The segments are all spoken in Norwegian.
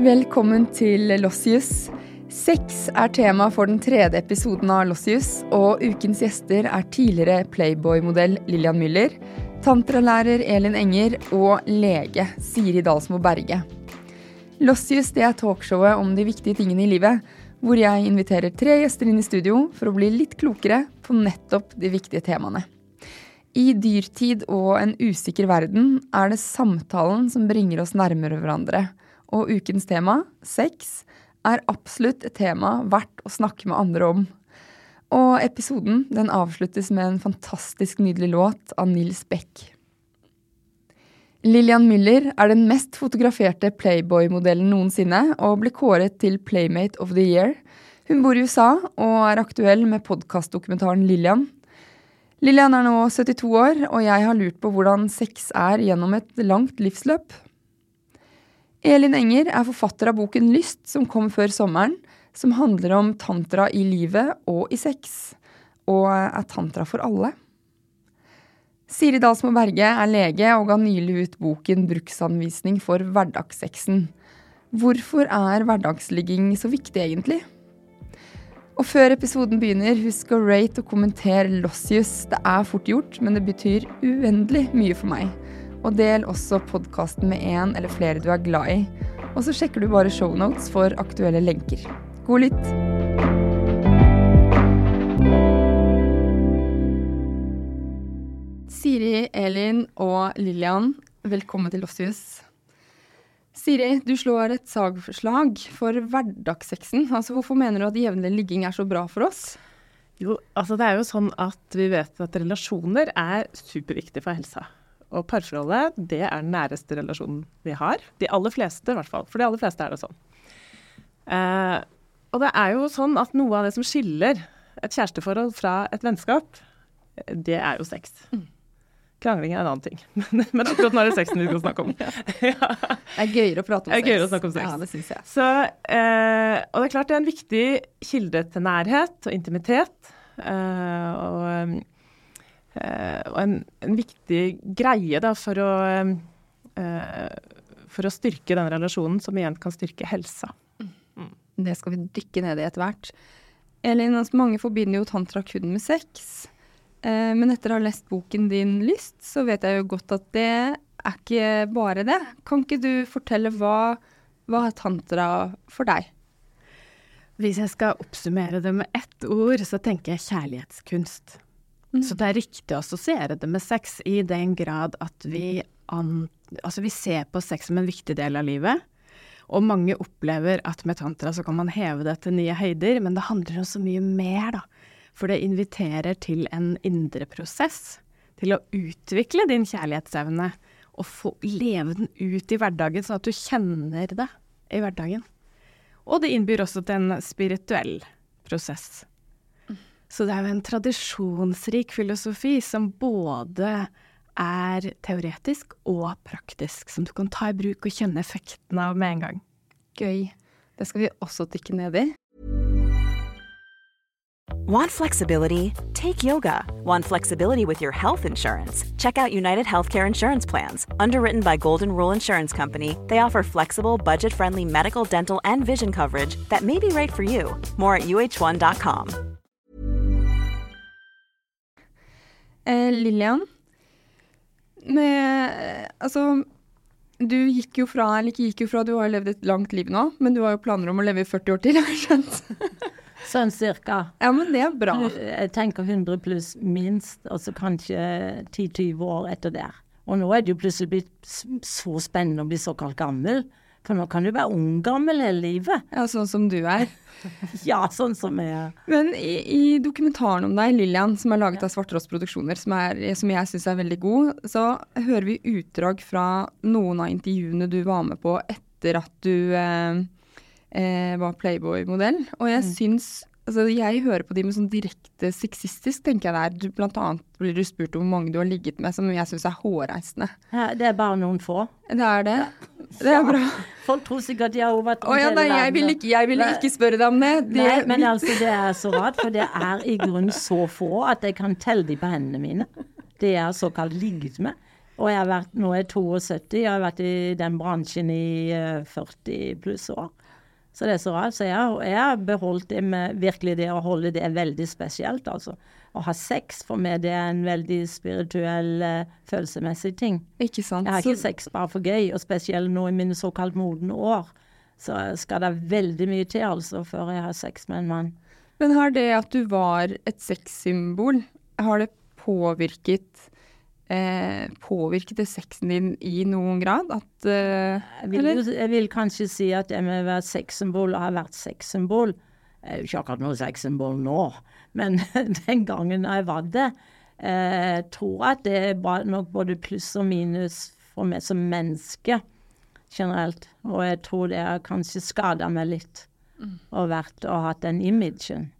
Velkommen til Lossius. Sex er tema for den tredje episoden av Lossius, og ukens gjester er tidligere Playboy-modell Lillian Müller, tantralærer Elin Enger og lege Siri Dalsmo Berge. Lossius det er talkshowet om de viktige tingene i livet, hvor jeg inviterer tre gjester inn i studio for å bli litt klokere på nettopp de viktige temaene. I dyrtid og en usikker verden er det samtalen som bringer oss nærmere hverandre og ukens tema, sex, er absolutt et tema verdt å snakke med andre om. Og episoden den avsluttes med en fantastisk nydelig låt av Nils Beck. Lillian Müller er den mest fotograferte Playboy-modellen noensinne og ble kåret til Playmate of the Year. Hun bor i USA og er aktuell med podkastdokumentaren Lillian. Lillian er nå 72 år, og jeg har lurt på hvordan sex er gjennom et langt livsløp. Elin Enger er forfatter av boken Lyst, som kom før sommeren, som handler om tantra i livet og i sex. Og er tantra for alle? Siri Dalsmo Berge er lege og ga nylig ut boken Bruksanvisning for hverdagssexen. Hvorfor er hverdagsligging så viktig, egentlig? Og før episoden begynner, husk å rate og kommentere Lossius. Det er fort gjort, men det betyr uendelig mye for meg. Og del også podkasten med en eller flere du er glad i. Og så sjekker du bare shownotes for aktuelle lenker. God lytt! Siri, Elin og Lillian, velkommen til Lossius. Siri, du slår et sagforslag for hverdagssexen. Altså, hvorfor mener du at jevnlig ligging er så bra for oss? Jo, altså det er jo sånn at vi vet at relasjoner er superviktig for helsa. Og parforholdet, det er den næreste relasjonen vi har. De aller fleste, i hvert fall. For de aller fleste er det sånn. Eh, og det er jo sånn at noe av det som skiller et kjæresteforhold fra et vennskap, det er jo sex. Mm. Krangling er en annen ting. Men akkurat nå er det sexen vi skal snakke om. ja. Det er gøyere å prate om sex. Det er gøyere å snakke om sex. Ja, det synes jeg. Så, eh, og det er klart det er en viktig kilde til nærhet og intimitet. Eh, og Eh, og en, en, viktig greie da, for å, uh, for å styrke den relasjonen, som igjen kan styrke helsa. Mm. Det skal vi dykke ned i etter hvert. Elin, altså, mange forbinder jo tantra kun med sex. Uh, men etter å ha lest boken din Lyst, så vet jeg jo godt at det er ikke bare det. Kan ikke du fortelle hva, hva er tantra for deg? Hvis jeg skal oppsummere det med ett ord, så tenker jeg kjærlighetskunst. Mm. Så det er riktig å assosiere det med sex i den grad at vi, an, altså vi ser på sex som en viktig del av livet. Og mange opplever at med tantra så kan man heve det til nye høyder, men det handler om så mye mer, da. For det inviterer til en indre prosess. Til å utvikle din kjærlighetsevne og få leve den ut i hverdagen, sånn at du kjenner det i hverdagen. Og det innbyr også til en spirituell prosess. Så det er jo en tradisjonsrik filosofi som både er teoretisk og praktisk, som du kan ta i bruk og kjenne effekten av med en gang. Gøy. Det skal vi også dykke ned i. Want flexibility? Take yoga. Want flexibility with your health insurance? Check out United Healthcare Insurance Plans. Underwritten by Golden Rule Insurance Company, they offer flexible, budget friendly medical, dental, and vision coverage that may be right for you. More at uh1.com. Eh, Lillian, med, altså du gikk jo fra, eller ikke gikk jo fra, du har levd et langt liv nå, men du har jo planer om å leve i 40 år til, har jeg skjønt? Sånn cirka. Ja, men det er bra. Jeg tenker 100 pluss minst, og så kanskje 10-20 år etter der. Og nå er det jo plutselig blitt så spennende å bli såkalt gammel. For nå kan du være ung gammel hele livet. Ja, sånn som du er. ja, sånn som jeg er. Men i, i, dokumentaren om deg, Lillian, som er laget av Svarttrost Produksjoner, som, er, som jeg syns er veldig god, så hører vi utdrag fra noen av intervjuene du var med på etter at du eh, eh, var Playboy-modell. Og jeg mm. syns Altså, jeg hører på de med sånn direkte sexistisk, tenker jeg der. Blant annet blir du spurt om hvor mange du har ligget med, som jeg syns er hårreisende. Ja, det er bare noen få. Det er det. Ja. Det er bra. Folk tror sikkert de har vært Å ja, nei, jeg vil, ikke, vil ikke spørre deg om det. det nei, men altså, det er så rart, for det er i grunnen så få at jeg kan telle de på hendene mine. Det jeg har såkalt ligget med. Og jeg har vært, nå er jeg 72, jeg har vært i den bransjen i eh, 40 pluss år. Så det er så rart. Så jeg, har- beholdt det med virkelig det å holde det veldig spesielt, altså. Å ha sex for meg, det er en veldig spirituell, eh, følelsesmessig ting. Ikke sant? Jeg har Så- ikke sex bare for gøy, og spesielt nå i mine såkalt modne år. Så skal det veldig mye til altså før jeg har sex med en mann. Men har det at du var et sexsymbol, har det påvirket eh, Påvirket det sexen din i noen grad? At eh, Jeg vil, jeg vil kanskje si at det med å være sexsymbol og ha vært sexsymbol Jeg er jo ikke akkurat noe sexsymbol nå, men den gangen jeg var det, eh, tror jeg at det var nok både pluss og minus for meg som menneske generelt. Og jeg tror det har kanskje skada meg litt å vært og hatt den imagen.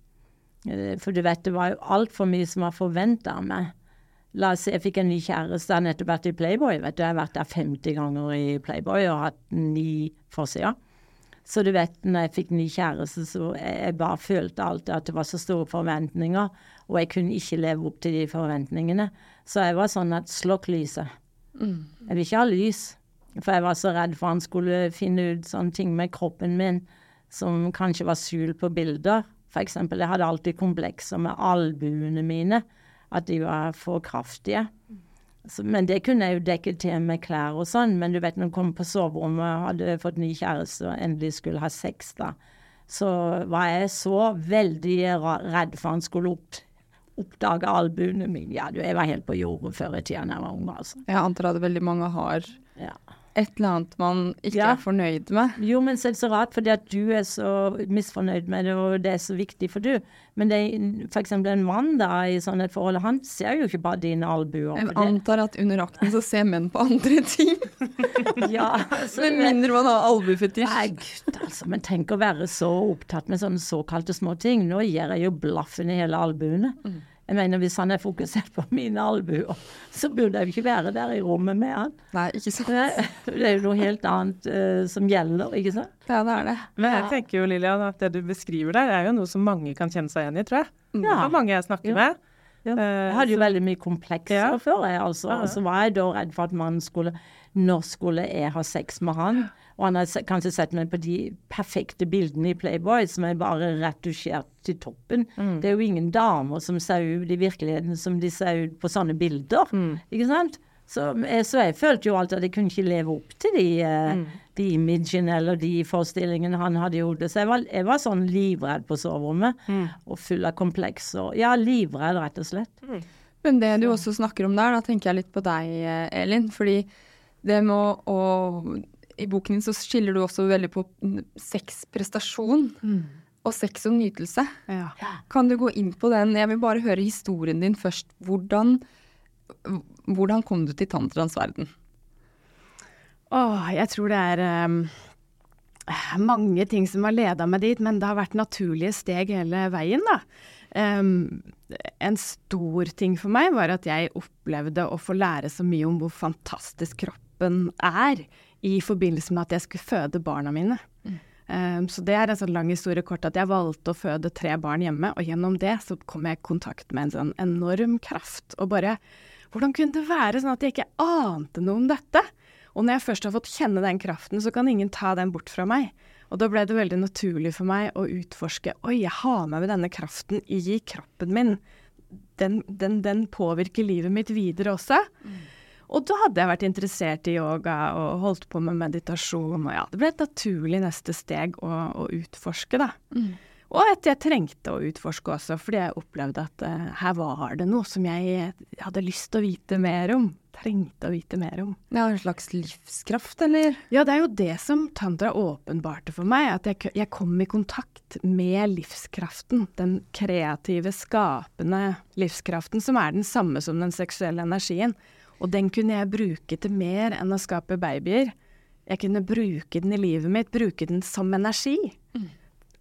Eh, For du vet, det var jo altfor mye som var forventa av meg. La oss si jeg fikk en ny kjæreste, han nettopp vært i Playboy. vet du, Jeg har vært der 50 ganger i Playboy og hatt ni forsider. Så du vet, når jeg fikk ny kjæreste, så jeg, bare følte alltid at det var så store forventninger, og jeg kunne ikke leve opp til de forventningene. Så jeg var sånn at slokk lyset. Jeg vil ikke ha lys. For jeg var så redd for han skulle finne ut sånne ting med kroppen min som kanskje var skjult på bilder. For eksempel, jeg hadde alltid komplekser med albuene mine, at de var for kraftige. Så, men det kunne jeg jo dekke til med klær og sånn. Men du vet, når du kom på soverommet hadde fått ny kjæreste og endelig skulle ha sex, da, så var jeg så veldig redd for han skulle opp, oppdage albuene mine. Ja, du, jeg var helt på jordet før i tida da jeg var ung, altså. Jeg antar at veldig mange har Ja. Et eller annet man ikke Ja. er fornøyd med. Jo, men så er det så rart, fordi at du er så misfornøyd med det, og det er så viktig for du. Men det for eksempel en mann da i sånn et forhold, han ser jo ikke bare dine albuer. Jeg antar at under akten så ser menn på andre ting. Ja, altså, Med mindre man har albuefetisj. Nei, gud, altså. Men tenk å være så opptatt med sånne såkalte små ting. Nå gir jeg jo blaffen i hele albuene. Jeg mener, Hvis han er fokusert på mine albuer, så burde jeg jo ikke være der i rommet med han. Nei, ikke sant. Det det er jo noe helt annet uh, som gjelder, ikke sant? Ja, det er det. Men jeg tenker jo, Lilian, at det du beskriver der, er jo noe som mange kan kjenne seg igjen i, tror jeg. Ja. Det Ja. er mange jeg snakker Ja. med. Ja. Eh, Jeg hadde jo veldig mye komplekser Ja. før, jeg, altså. Ja, ja. Og så var jeg da redd for at mannen skulle Når skulle jeg ha sex med han? Og han har kanskje sett meg på de perfekte bildene i Playboy som er bare retusjert til toppen. Mm. Det er jo ingen damer som ser ut i virkeligheten som de ser ut på sånne bilder. Mm. Ikke sant? Så, jeg- så jeg følte jo alltid at jeg kunne ikke leve opp til de, eh, Mm. de imagene eller de forestillingene han hadde i hodet. Så jeg var, jeg var sånn livredd på soverommet, Mm. og full av komplekser. Ja, livredd, rett og slett. Men det du også snakker om der, da tenker jeg litt på deg, eh, Elin. Fordi det med å, å I boken din så skiller du også veldig på mm, og sex og nytelse. Ja. Kan du gå inn på den? Jeg vil bare høre historien din først. Hvordan, hvordan kom du til tantraens verden? Åh, jeg tror det er um, mange ting som har leda meg dit, men det har vært naturlige steg hele veien, da. Um, en stor ting for meg var at jeg opplevde å få lære så mye om hvor fantastisk kroppen er, i forbindelse med at jeg skulle føde barna mine. Ehm, så det er en sånn lang historie kort at jeg valgte å føde tre barn hjemme, og gjennom det så kom jeg i kontakt med en sånn enorm kraft. Og bare Hvordan kunne det være sånn at jeg ikke ante noe om dette? Og når jeg først har fått kjenne den kraften, så kan ingen ta den bort fra meg. Og da ble det veldig naturlig for meg å utforske Oi, jeg har med meg denne kraften i kroppen min. Den, den, den påvirker livet mitt videre også. Og da hadde jeg vært interessert i yoga og holdt på med meditasjon. Og ja, det ble et naturlig neste steg å, å utforske, da. Og at jeg trengte å utforske også, fordi jeg opplevde at uh, her var det noe som jeg hadde lyst til å vite mer om. Trengte å vite mer om. Er en slags livskraft, eller? Ja, det er jo det som tantra åpenbarte for meg. At jeg, jeg kom i kontakt med livskraften. Den kreative, skapende livskraften som er den samme som den seksuelle energien. Og den kunne jeg bruke til mer enn å skape babyer. Jeg kunne bruke den i livet mitt, bruke den som energi.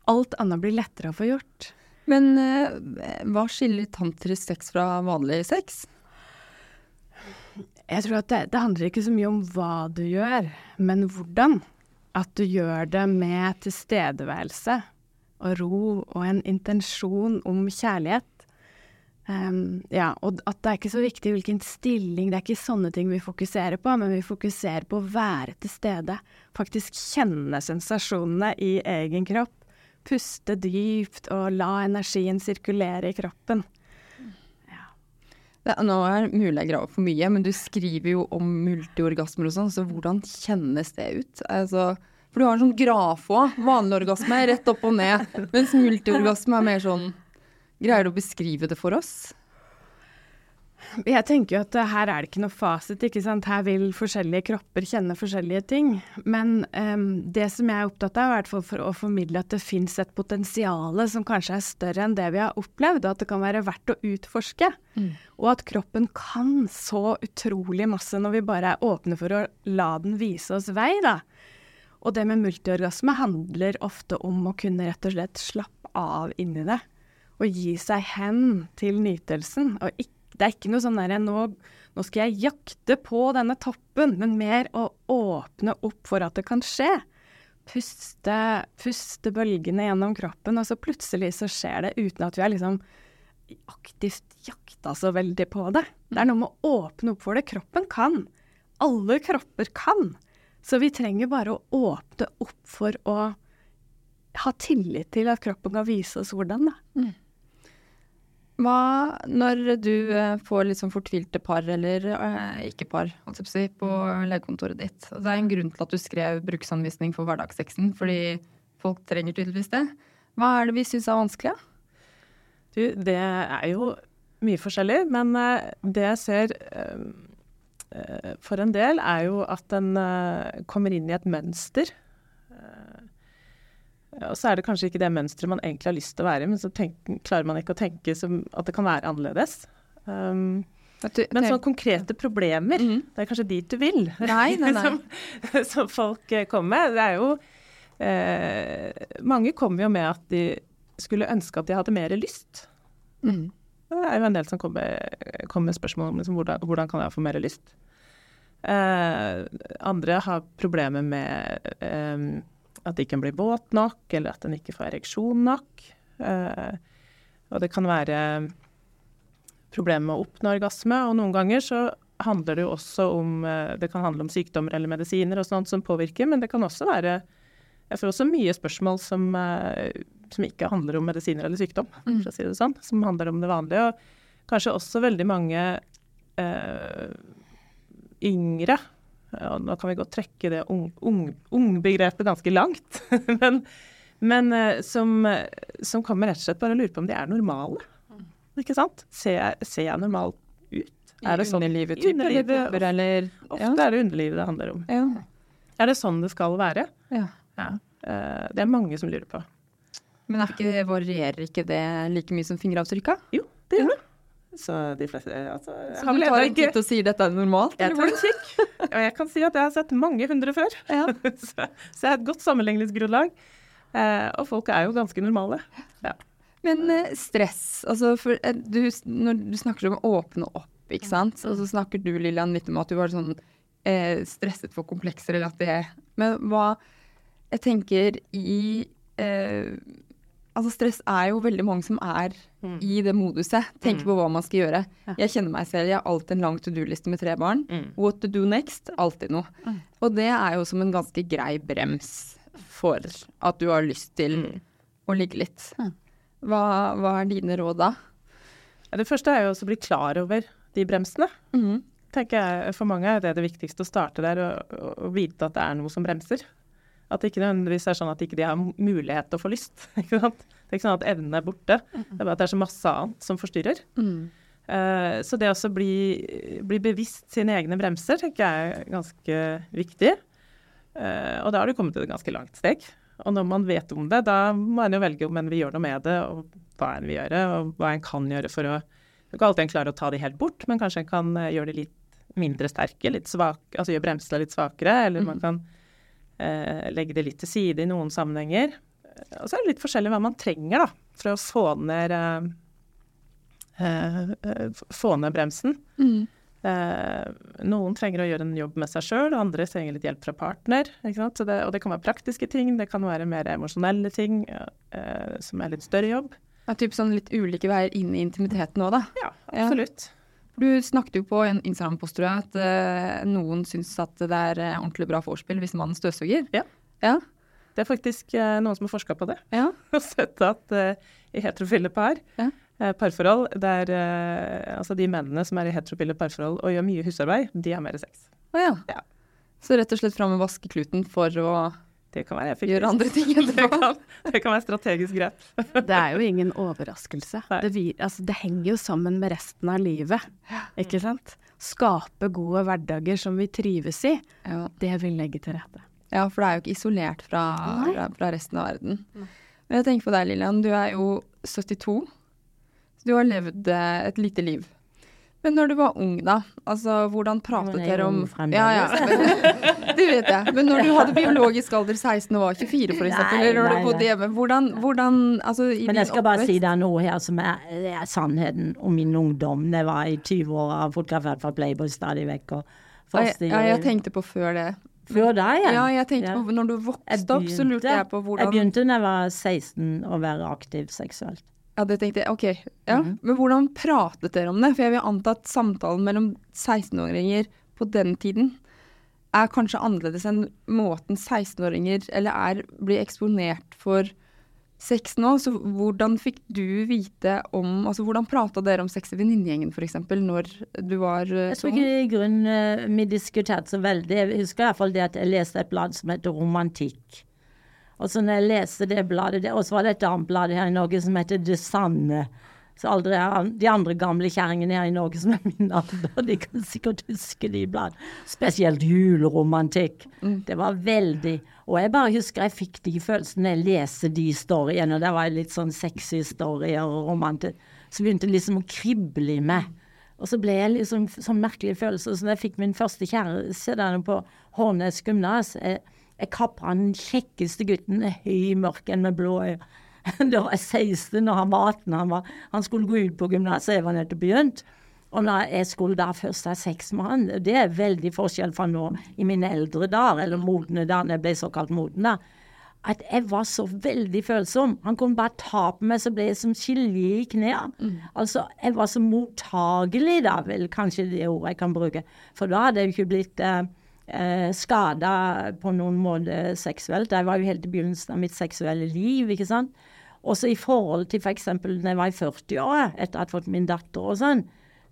Alt annet blir lettere å få gjort. Men eh, hva skiller tantrisk sex fra vanlig sex? Jeg tror at det, det handler ikke så mye om hva du gjør, men hvordan. At du gjør det med tilstedeværelse og ro og en intensjon om kjærlighet. Um, ja, og at det er ikke så viktig hvilken stilling, det er ikke sånne ting vi fokuserer på, men vi fokuserer på å være til stede. Faktisk kjenne sensasjonene i egen kropp. Puste dypt og la energien sirkulere i kroppen. Det, nå er mulig jeg graver for mye, men du skriver jo om multiorgasmer og sånn, så hvordan kjennes det ut? Altså, for du har en sånn graf òg. Vanlig orgasme rett opp og ned, mens multiorgasme er mer sånn Greier du å beskrive det for oss? Jeg tenker jo at her er det ikke noe fasit, ikke sant. Her vil forskjellige kropper kjenne forskjellige ting. Men um, det som jeg er opptatt av, er for å formidle at det fins et potensial som kanskje er større enn det vi har opplevd, og at det kan være verdt å utforske. Mm. Og at kroppen kan så utrolig masse når vi bare er åpne for å la den vise oss vei, da. Og det med multiorgasme handler ofte om å kunne rett og slett slappe av inni det å gi seg hen til nytelsen. Og ikke, det er ikke noe sånn derre nå, nå, skal jeg jakte på denne toppen, men mer å åpne opp for at det kan skje. Puste, puste bølgene gjennom kroppen, og så plutselig så skjer det uten at vi har liksom aktivt jakta så veldig på det. Det er noe med å åpne opp for det. Kroppen kan. Alle kropper kan. Så vi trenger bare å åpne opp for å ha tillit til at kroppen kan vise oss hvordan, da. Mm. Hva når du eh, får sånn fortvilte par, eller eh, ikke par, si, på legekontoret ditt. Det er en grunn til at du skrev bruksanvisning for hverdagssexen, fordi folk trenger tydeligvis det. Hva er det vi syns er vanskelig? Du, det er jo mye forskjellig, men eh, det jeg ser for en del, er jo at en kommer inn i et mønster og så er det kanskje ikke det mønsteret man egentlig har lyst til å være i, men så tenk, klarer man ikke å tenke som at det kan være annerledes. Um, du, men sånne konkrete problemer, mm. det er kanskje dit du vil, nei, nei, nei. som, som, folk eh, kommer med. Det er jo eh, Mange kommer jo med at de skulle ønske at de hadde mer lyst. Mm. Det er jo en del som kommer, kommer med spørsmål om liksom, hvordan, hvordan, kan jeg få mer lyst. Eh, andre har problemer med eh, at de ikke blir våt nok, eller at en ikke får ereksjon nok. Eh, og det kan være problemer med å oppnå orgasme, og noen ganger så handler det jo også om eh, Det kan handle om sykdommer eller medisiner og sånt som påvirker, men det kan også være Jeg får også mye spørsmål som, eh, som ikke handler om medisiner eller sykdom, mm. for å si det sånn. Som handler om det vanlige. Og kanskje også veldig mange eh, yngre ja, nå kan vi godt trekke det ung-begrepet ung, ung ganske langt. men, men uh, som, som, kommer rett og slett bare og lurer på om de er normale. Ikke sant? Ser jeg, ser jeg normal ut? Er det sånn underlivet, type? Underlivet, typer, eller, ofte ja. er det underlivet det handler om. Ja. Er det sånn det skal være? Ja. ja. Uh, det er mange som lurer på. Men ikke, varierer ikke det like mye som fingeravtrykka? Jo, det gjør det. Så de fleste altså, Så du tar en titt og sier dette er normalt? Jeg tar en kikk. Og jeg kan si at jeg har sett mange hundre før. Ja. så, så, jeg har et godt sammenligningsgrunnlag. Eh, og folk er jo ganske normale. Ja. Men eh, stress, altså for, eh, du, når du snakker om å åpne opp, ikke sant. Og så snakker du Lillian litt om at du var sånn eh, stresset for komplekser eller at det Men hva Jeg tenker i eh, Altså stress er jo veldig mange som er mm. i det moduset. Tenker mm. på hva man skal gjøre. Ja. Jeg kjenner meg selv. Jeg har alltid en lang to do-liste med tre barn. Mm. What to do next? Alltid noe. Mm. Og det er jo som en ganske grei brems for at du har lyst til mm. å ligge litt. Hva, hva, er dine råd da? Det første er jo også å bli klar over de bremsene. Mm. tenker jeg For mange er det det viktigste å starte der og, og vite at det er noe som bremser. At det ikke nødvendigvis er sånn at ikke de ikke har mulighet til å få lyst. Ikke sant? Det er ikke sånn at evnen er borte, det er bare at det er så masse annet som forstyrrer. Mm. Uh, så det å bli, bli, bevisst sine egne bremser tenker jeg er ganske viktig. Uh, og da har du kommet til et ganske langt steg. Og når man vet om det, da må en jo velge om en vil gjøre noe med det, og hva en vil gjøre, og hva en kan gjøre for å Du kan alltid klare å ta de helt bort, men kanskje en kan eh, gjøre de litt mindre sterke, litt svak, altså gjøre bremsene litt svakere, eller man mm. kan legge det litt til side i noen sammenhenger. Og så er det litt forskjellig hva man trenger da, for å få ned, eh, eh, få ned bremsen. Mm. Eh, noen trenger å gjøre en jobb med seg sjøl, andre trenger litt hjelp fra partner. Det, og det kan være praktiske ting, det kan være mer emosjonelle ting eh, som er litt større jobb. Ja, typ sånn litt ulike veier inn i intimiteten òg, da. Ja, Ja. Du snakket jo på en Instagram-post, tror jeg, at eh, noen syns at det er eh, ordentlig bra vorspiel hvis mannen støvsuger. Ja. Ja. Det er faktisk eh, noen som har forska på det. ja. Og sett at uh, i heterofile par, Ja. uh, parforhold, der uh, altså de mennene som er i heterofile parforhold og gjør mye husarbeid, de har mer sex. Å ja. Ja. Så rett og slett fram med vaskekluten for å Det kan være effektivt. gjøre andre ting Det etterpå. kan, det kan være strategisk grep. Det er jo ingen overraskelse. Det, vi, altså, det henger jo sammen med resten av livet, ikke sant? Skape gode hverdager som vi trives i, Ja. det vil legge til rette. ja, for det er jo ikke isolert fra, fra, fra resten av verden. Men jeg tenker på deg, Lillian. Du er jo 72. Du har levd eh, et lite liv. Men når du var ung, da, altså hvordan pratet jeg er dere om. Ja, ja. Det vet jeg. Men når du hadde biologisk alder 16 og var 24, for eksempel, Nei, eller når du bodde hjemme, hvordan, hvordan altså, i Men jeg skal bare si deg noe her som er, er sannheten om min ungdom. Det var i 20 år, har fotografert fra Playboy stadig vekk. Og jeg, første, ja, jeg tenkte på før det. Før deg, Ja, ja jeg tenkte på når du vokste opp, så lurte jeg på hvordan Jeg begynte da jeg var 16 å være aktiv seksuelt. Ja, det tenkte jeg. Ok. Ja. Mhm. Men hvordan pratet dere om det? For jeg vil anta at samtalen mellom 16-åringer på den tiden er kanskje annerledes enn måten 16-åringer eller er, blir eksponert for sex nå. Så hvordan fikk du vite om Altså hvordan prata dere om sex i venninnegjengen f.eks. når du var uh, Jeg tror ikke i grunnen eh, vi diskuterte så veldig. Jeg husker i hvert fall det at jeg leste et blad som heter Romantikk. Og så når jeg leste det bladet, der, og så var det et annet blad her i Norge som heter Det Sanne. Så aldri, de andre gamle kjerringene her i Norge som er min alder, de kan sikkert huske de bladene. Spesielt juleromantikk. Det var veldig Og jeg bare husker jeg fikk de følelsene jeg leste de storyene, og det var litt sånn sexy storyer og romantikk. Så begynte det liksom å krible i meg. Og så ble jeg liksom sånn merkelig følelse. Så da jeg fikk min første kjæreste på Hårnes gymnas, jeg, kappa den kjekkeste gutten, høy, mørk en med blå øyne. Da var jeg 16, og han var 18. Han, var, han skulle gå ut på gymnaset, jeg var nettopp begynt. Og når jeg skulle da først ha sex med han, det er veldig forskjell fra nå i mine eldre dager, eller modne når jeg ble såkalt moden da, at jeg var så veldig følsom. Han kunne bare ta på meg, så ble jeg som gelé i knærne. Altså, jeg var så mottagelig da, vel kanskje det ordet jeg kan bruke. For da hadde jeg jo ikke blitt eh, eh, skada på noen måte seksuelt. Jeg var jo helt i begynnelsen av mitt seksuelle liv, ikke sant. Også i forhold til f.eks. For når jeg var i 40-åra, etter at jeg hadde fått min datter og sånn.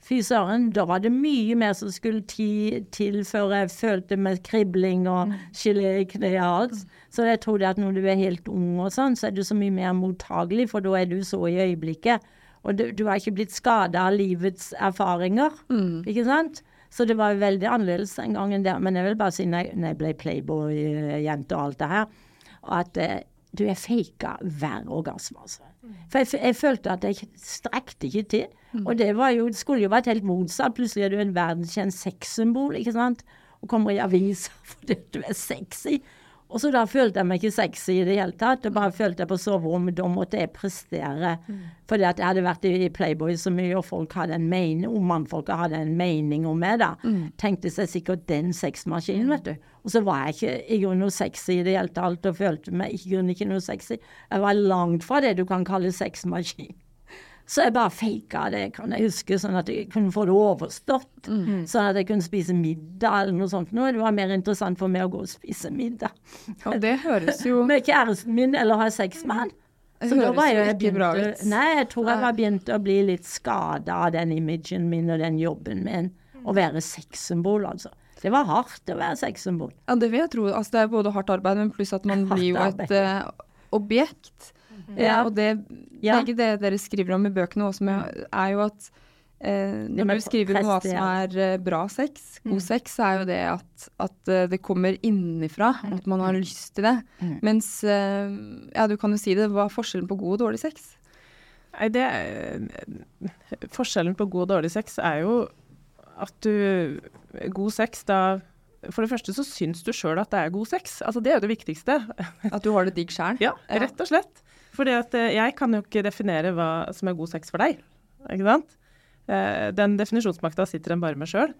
Fy søren, da var det mye mer som skulle ti, til før jeg følte med kribling og gelé i kneet og alt. Så jeg tror det at når du er helt ung og sånn, så er du så mye mer mottagelig, for da er du så i øyeblikket. Og du, du har ikke blitt skada av livets erfaringer, ikke sant? Så det var veldig annerledes den gangen der. Men jeg vil bare si, når jeg, ble Playboy-jente og alt det her, at eh, du, jeg faka hver orgasme, altså. For jeg, jeg følte at jeg strekte ikke til. Og det var jo, skulle jo vært helt motsatt. Plutselig er du en verdenskjent sexsymbol, ikke sant. Og kommer i aviser fordi du er sexy. Og så da følte jeg meg ikke sexy i det hele tatt. og bare følte jeg på soverommet, da måtte jeg prestere. Fordi at jeg hadde vært i Playboy så mye, og folk hadde en mening, og mannfolka hadde en mening om meg, da. Tenkte seg sikkert den sexmaskinen, vet du. Og så var jeg ikke i grunnen noe sexy i det hele tatt, og følte meg i grunnen ikke noe sexy. Jeg var langt fra det du kan kalle sexmaskin. Så jeg bare faka det, kan jeg huske, sånn at jeg kunne få det overstått. Sånn at jeg kunne spise middag eller noe sånt. Nå det var mer interessant for meg å gå og spise middag Og det høres jo med kjæresten min eller ha sex med han. Så da høres jo ikke bra ut. Nei, jeg tror jeg var begynt å bli litt skada av den imagen min og den jobben min. Å være sexsymbol, altså. Det var hardt å være sexsymbol. Ja, det vil jeg tro. Altså, det er både hardt arbeid, men pluss at man Hardt blir jo et eh, objekt. Ja. og det, Ja. begge det dere skriver om i bøkene også, med, er jo at eh, Når du skriver om hva som er eh, bra sex, Mm. god sex, så er jo det at, at eh, det kommer innenfra, at man har lyst til det. Mm. Mens eh, Ja, du kan jo si det. Hva er forskjellen på god og dårlig sex? Nei, det er- Forskjellen på god og dårlig sex er jo at du God sex, da For det første så syns du sjøl at det er god sex. Altså Det er jo det viktigste. At du har det digg sjæl? Ja, rett og slett. Fordi at eh, jeg kan jo ikke definere hva som er god sex for deg. Ikke sant? Eh, Den definisjonsmakta sitter en bare med sjøl.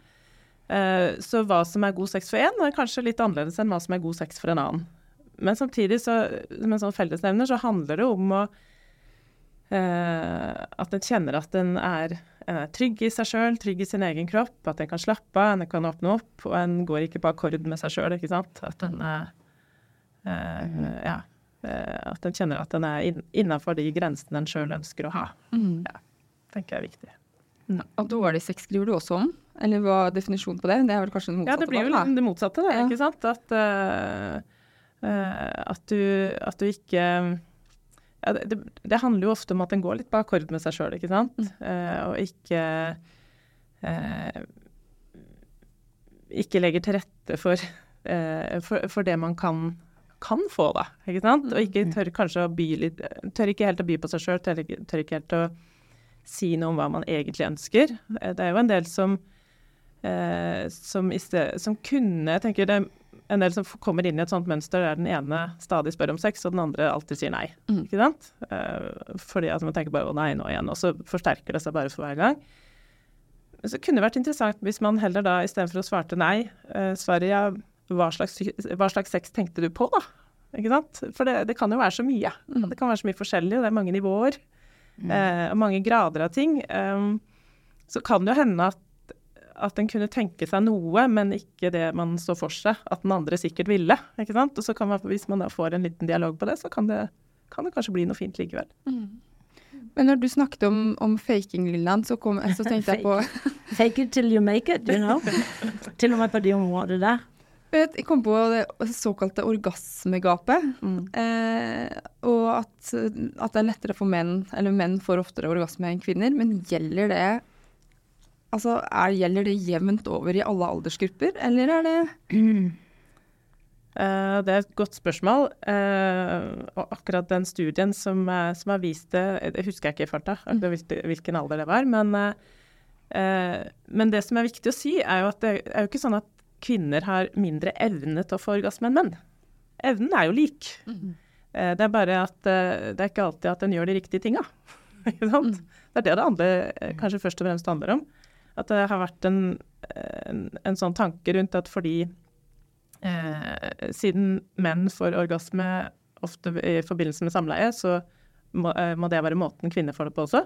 Så hva som er god sex for én, er kanskje litt annerledes enn hva som er god sex for en annen. Men samtidig, så, som en sånn fellesnevner, så handler det om å Uh, at en kjenner at en er, er trygg i seg sjøl, trygg i sin egen kropp, at en kan slappe av, en kan åpne opp, og en går ikke på akkord med seg sjøl. At en uh, uh, ja, eh, at en kjenner at en er inn, innafor de grensene en sjøl ønsker å ha. Ja, tenker jeg er viktig. Og dårlig sex skriver du også om? Eller hva er definisjonen på det? Det er vel kanskje det motsatte? Ja, det blir jo det motsatte, det, Ja. ikke sant? At, uh, eh, at, du, at du ikke ja, det, det, handler jo ofte om at en går litt på akkord med seg sjøl, ikke sant? Eh, og ikke eh, Ikke legger til rette for, eh, for, for det man kan, kan få, da. Ikke sant? Og ikke tør kanskje å by litt Tør ikke helt å by på seg sjøl, tør, tør ikke helt å si noe om hva man egentlig ønsker. Eh, Det er jo en del som eh, som, sted, som kunne Jeg tenker det er en del som kommer inn i et sånt mønster der den ene stadig spør om sex, og den andre alltid sier nei. Mm. Ikke sant? Eh, fordi at man tenker bare å nei, nå igjen, og så forsterker det seg bare for hver gang. Så kunne det vært interessant hvis man heller da istedenfor å svarte nei, uh, svarer ja, hva slags, hva slags sex tenkte du på, da? Ikke sant? For det, det kan jo være så mye. Det kan være så mye forskjellig, og det er mange nivåer. eh, og mange grader av ting. Um, så kan det jo hende at at en kunne tenke seg noe, men ikke det man så for seg at den andre sikkert ville. ikke sant? Og så kan man, Hvis man da får en liten dialog på det, så kan det, kan det kanskje bli noe fint likevel. Men når du snakket om, om faking, Lilland, så, kom, så tenkte jeg på Fake it till you make it, you know. Til og med på det området der. Jeg kom på det såkalte orgasmegapet. Eh, og at, at det er lettere for menn, eller menn får oftere orgasme enn kvinner. Men gjelder det Altså, er, gjelder det jevnt over i alle aldersgrupper, eller er det Eh, det er et godt spørsmål. Eh, og akkurat den studien som, eh, som har vist det, det husker jeg ikke i farta, akkurat hvilke- hvilken alder det var. Men, eh, men det som er viktig å si, er jo at det er jo ikke sånn at kvinner har mindre evne til å få orgasme enn menn. Evnen er jo lik. Mm. det er bare at eh, det er ikke alltid at en gjør de riktige tinga. Ikke? Det er det det handler, eh, kanskje først og fremst handler om. At det har vært en, en, en sånn tanke rundt at fordi eh, siden menn får orgasme ofte i forbindelse med samleie, så må, eh, må det være måten kvinner får det på også.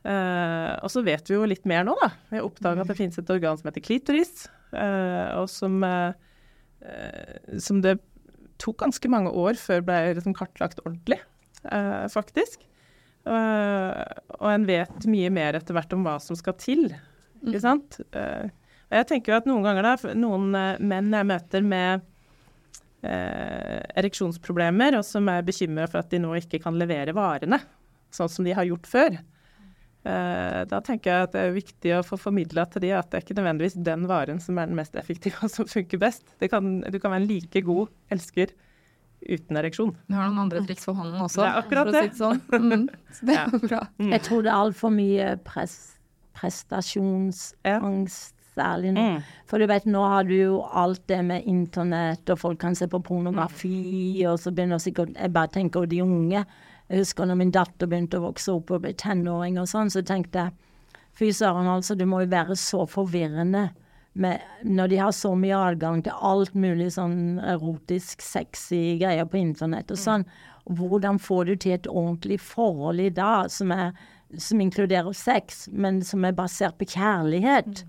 Eh, og så vet vi jo litt mer nå, da. Vi har oppdaga at det finnes et organ som heter klitoris, Uh, og som, eh, som det tok ganske mange år før ble liksom kartlagt ordentlig, faktisk. Og en vet mye mer etter hvert om hva som skal til, ikke sant. Eh, og jeg tenker jo at noen ganger da, noen menn jeg møter med ereksjonsproblemer, og som er bekymra for at de nå ikke kan levere varene sånn som de har gjort før. Eh, da tenker jeg at det er viktig å få formidla til de at det er ikke nødvendigvis den varen som er den mest effektive og som funker best. Det kan, du kan være en like god elsker uten ereksjon. Vi har noen andre triks for hånden også. Det er akkurat for å si det. sånn. Mm. Så det er ja. bra. Jeg tror det er altfor mye press, prestasjonsangst, særlig nå. For du vet, nå har du jo alt det med internett, og folk kan se på pornografi, og så begynner sikkert Jeg bare tenker de unge. Jeg husker når min datter begynte å vokse opp og ble tenåring og sånn, så tenkte jeg fy søren, altså, det må jo være så forvirrende. Med, når de har så mye adgang til alt mulig sånn erotisk, sexy greier på internett og sånn. Hvordan får du til et ordentlig forhold i dag som, er, som inkluderer sex, men som er basert på kjærlighet?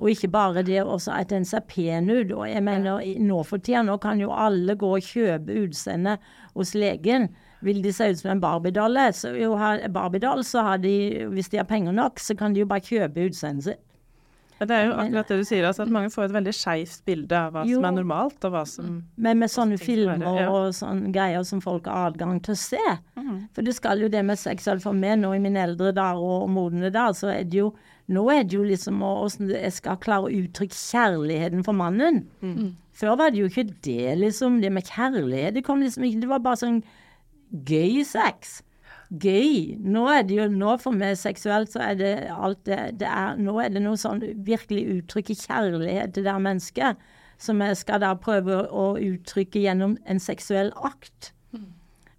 Og ikke bare det også at en ser pen ut. Og jeg mener, nå for tida nå kan jo alle gå og kjøpe utseende hos legen. Vil de se ut som en Barbie-dolle, så, så har de, hvis de har penger nok, så kan de jo bare kjøpe utseendet sitt. Ja, det er jo akkurat det du sier, altså, at mange får et veldig skeivt bilde av hva Jo. som er normalt, og hva som Men med sånne filmer være, ja. og sånne greier som folk har adgang til å se. For det skal jo det med sex, for hvert meg nå i mine eldre dager og modne dager, så er det jo Nå er det jo liksom åssen jeg skal klare å uttrykke kjærligheten for mannen. Før var det jo ikke det, liksom. Det med kjærlighet. Det kom liksom ikke Det var bare sånn gøy sex. Gøy. Nå er det jo Nå for meg seksuelt så er det alt det, det er Nå er det noe sånn virkelig uttrykke kjærlighet til det mennesket. Som jeg skal da prøve å uttrykke gjennom en seksuell akt.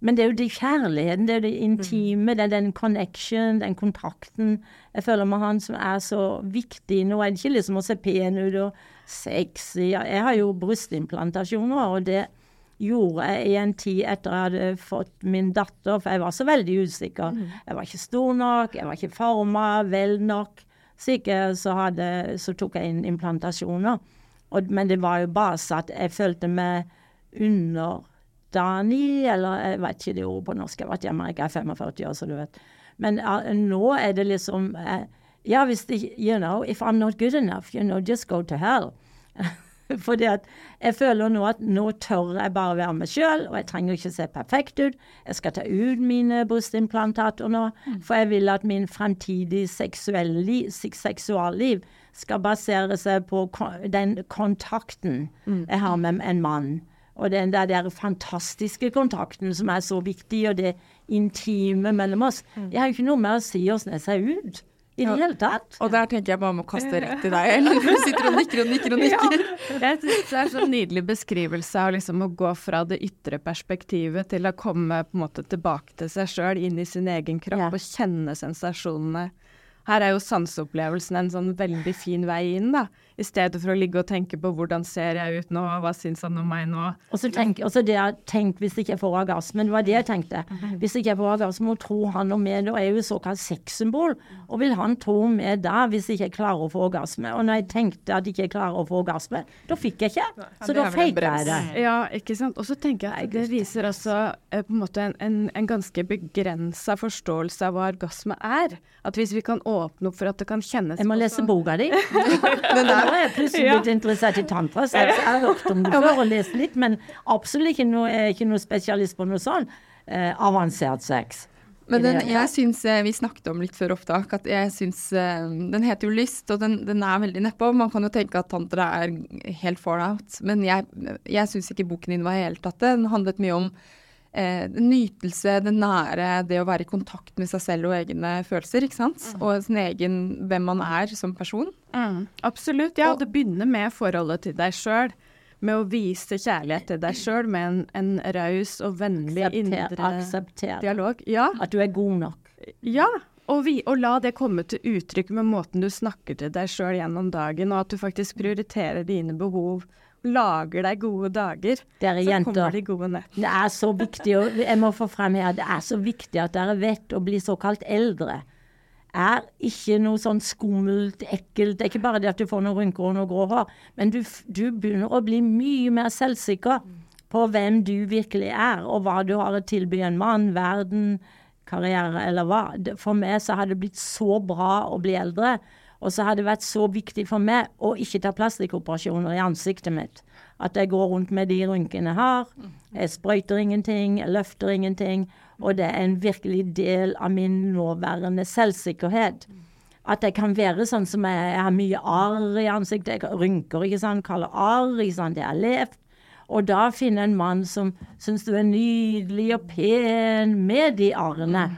Men det er jo det kjærligheten, det er jo det intime, det er den connection, den kontakten jeg føler med han som er så viktig. Nå er det ikke liksom å se pen ut og sexy. Jeg har jo brystimplantasjoner, og det gjorde jeg i en tid etter jeg hadde fått min datter, for jeg var så veldig usikker. Jeg var ikke stor nok, jeg var ikke forma vel nok. Så, ikke, så, hadde, så tok jeg inn implantasjoner. Og, men det var jo bare så at jeg følte meg underdanig, eller jeg vet ikke det ordet på norsk. Jeg har vært i Amerika i 45 år, så du vet. Men uh, nå er det liksom uh, Ja, hvis det You know, if I'm not good enough, you know, just go to hell. Fordi at jeg føler nå at nå tør jeg bare være meg sjøl, og jeg trenger ikke se perfekt ut. Jeg skal ta ut mine brystimplantater nå, for jeg vil at min fremtidige seksualliv, seksualliv skal basere seg på den kontakten jeg har med en mann. Og den der, der fantastiske kontakten som er så viktig, og det intime mellom oss. Jeg har jo ikke noe med å si åssen jeg ser ut. I det hele tatt. Og der tenker jeg bare om å kaste rett til deg, Ellen. Du sitter og nikker og nikker og nikker. Jeg synes det er en sånn nydelig beskrivelse av liksom å gå fra det ytre perspektivet til å komme på en måte tilbake til seg sjøl, inn i sin egen kropp Ja. og kjenne sensasjonene. Her er jo sanseopplevelsen en sånn veldig fin vei inn, da. I stedet for å ligge og tenke på hvordan ser jeg ut nå, hva syns han om meg nå. Og så tenk, og så det jeg tenkte hvis ikke jeg får orgasme. Det var det jeg tenkte. Hvis ikke jeg får orgasme, og tror han om meg. Da er jo såkalt sexsymbol. Og vil han tro med da, hvis ikke jeg klarer å få orgasme? Og når jeg tenkte at jeg ikke klarer å få orgasme, da fikk jeg ikke. Så da faka jeg det. Ja, ikke sant. Og så tenker jeg at det viser også eh, på en måte en, en, en ganske begrensa forståelse av hva orgasme er. At hvis vi kan åpne opp for at det kan kjennes Jeg må lese boka di. Men da er jeg plutselig blitt interessert i tantra. Så jeg har hørt om det før og lest litt, men absolutt ikke noe, er ikke noe spesialist på noe sånn eh, avansert sex. Men den, jeg synes, syns eh, Vi snakket om litt før opptak at jeg syns eh, Den heter jo Lyst, og den, den er veldig nedpå. Man kan jo tenke at tantra er helt fallout, men jeg, jeg syns ikke boken din var i hele tatt det. Den handlet mye om eh, nytelse, det nære, det å være i kontakt med seg selv og egne følelser, ikke sant. Og sin egen hvem man er som person. Mm, absolutt. Ja, og det begynner med forholdet til deg sjøl. Med å vise kjærlighet til deg sjøl med en, en raus og vennlig Aksepter, indre aksepter dialog. Ja, at du er god nok. ja. Og, vi, og la det komme til uttrykk med måten du snakker til deg sjøl gjennom dagen, og at du faktisk prioriterer dine behov. Lager deg gode dager. Dere så jenter. kommer de gode nettene. Det er så viktig, og jeg må få frem her, det er så viktig at dere vet å bli såkalt eldre. Er ikke noe sånn skummelt, ekkelt. Det er ikke bare det at du får noen rynker og noe grå hår, men du, du begynner å bli mye mer selvsikker på hvem du virkelig er, og hva du har å tilby en mann, verden, karriere eller hva. For meg så har det blitt så bra å bli eldre. Og så har det vært så viktig for meg å ikke ta plastikkoperasjoner i ansiktet mitt. At jeg går rundt med de rynkene jeg har. Jeg sprøyter ingenting, jeg løfter ingenting. Og det er en virkelig del av min nåværende selvsikkerhet. At jeg kan være sånn som jeg, jeg har mye arr i ansiktet, jeg rynker, ikke sant, kaller arr, ikke sant, det har levd. Og da finne en mann som syns du er nydelig og pen med de arrene.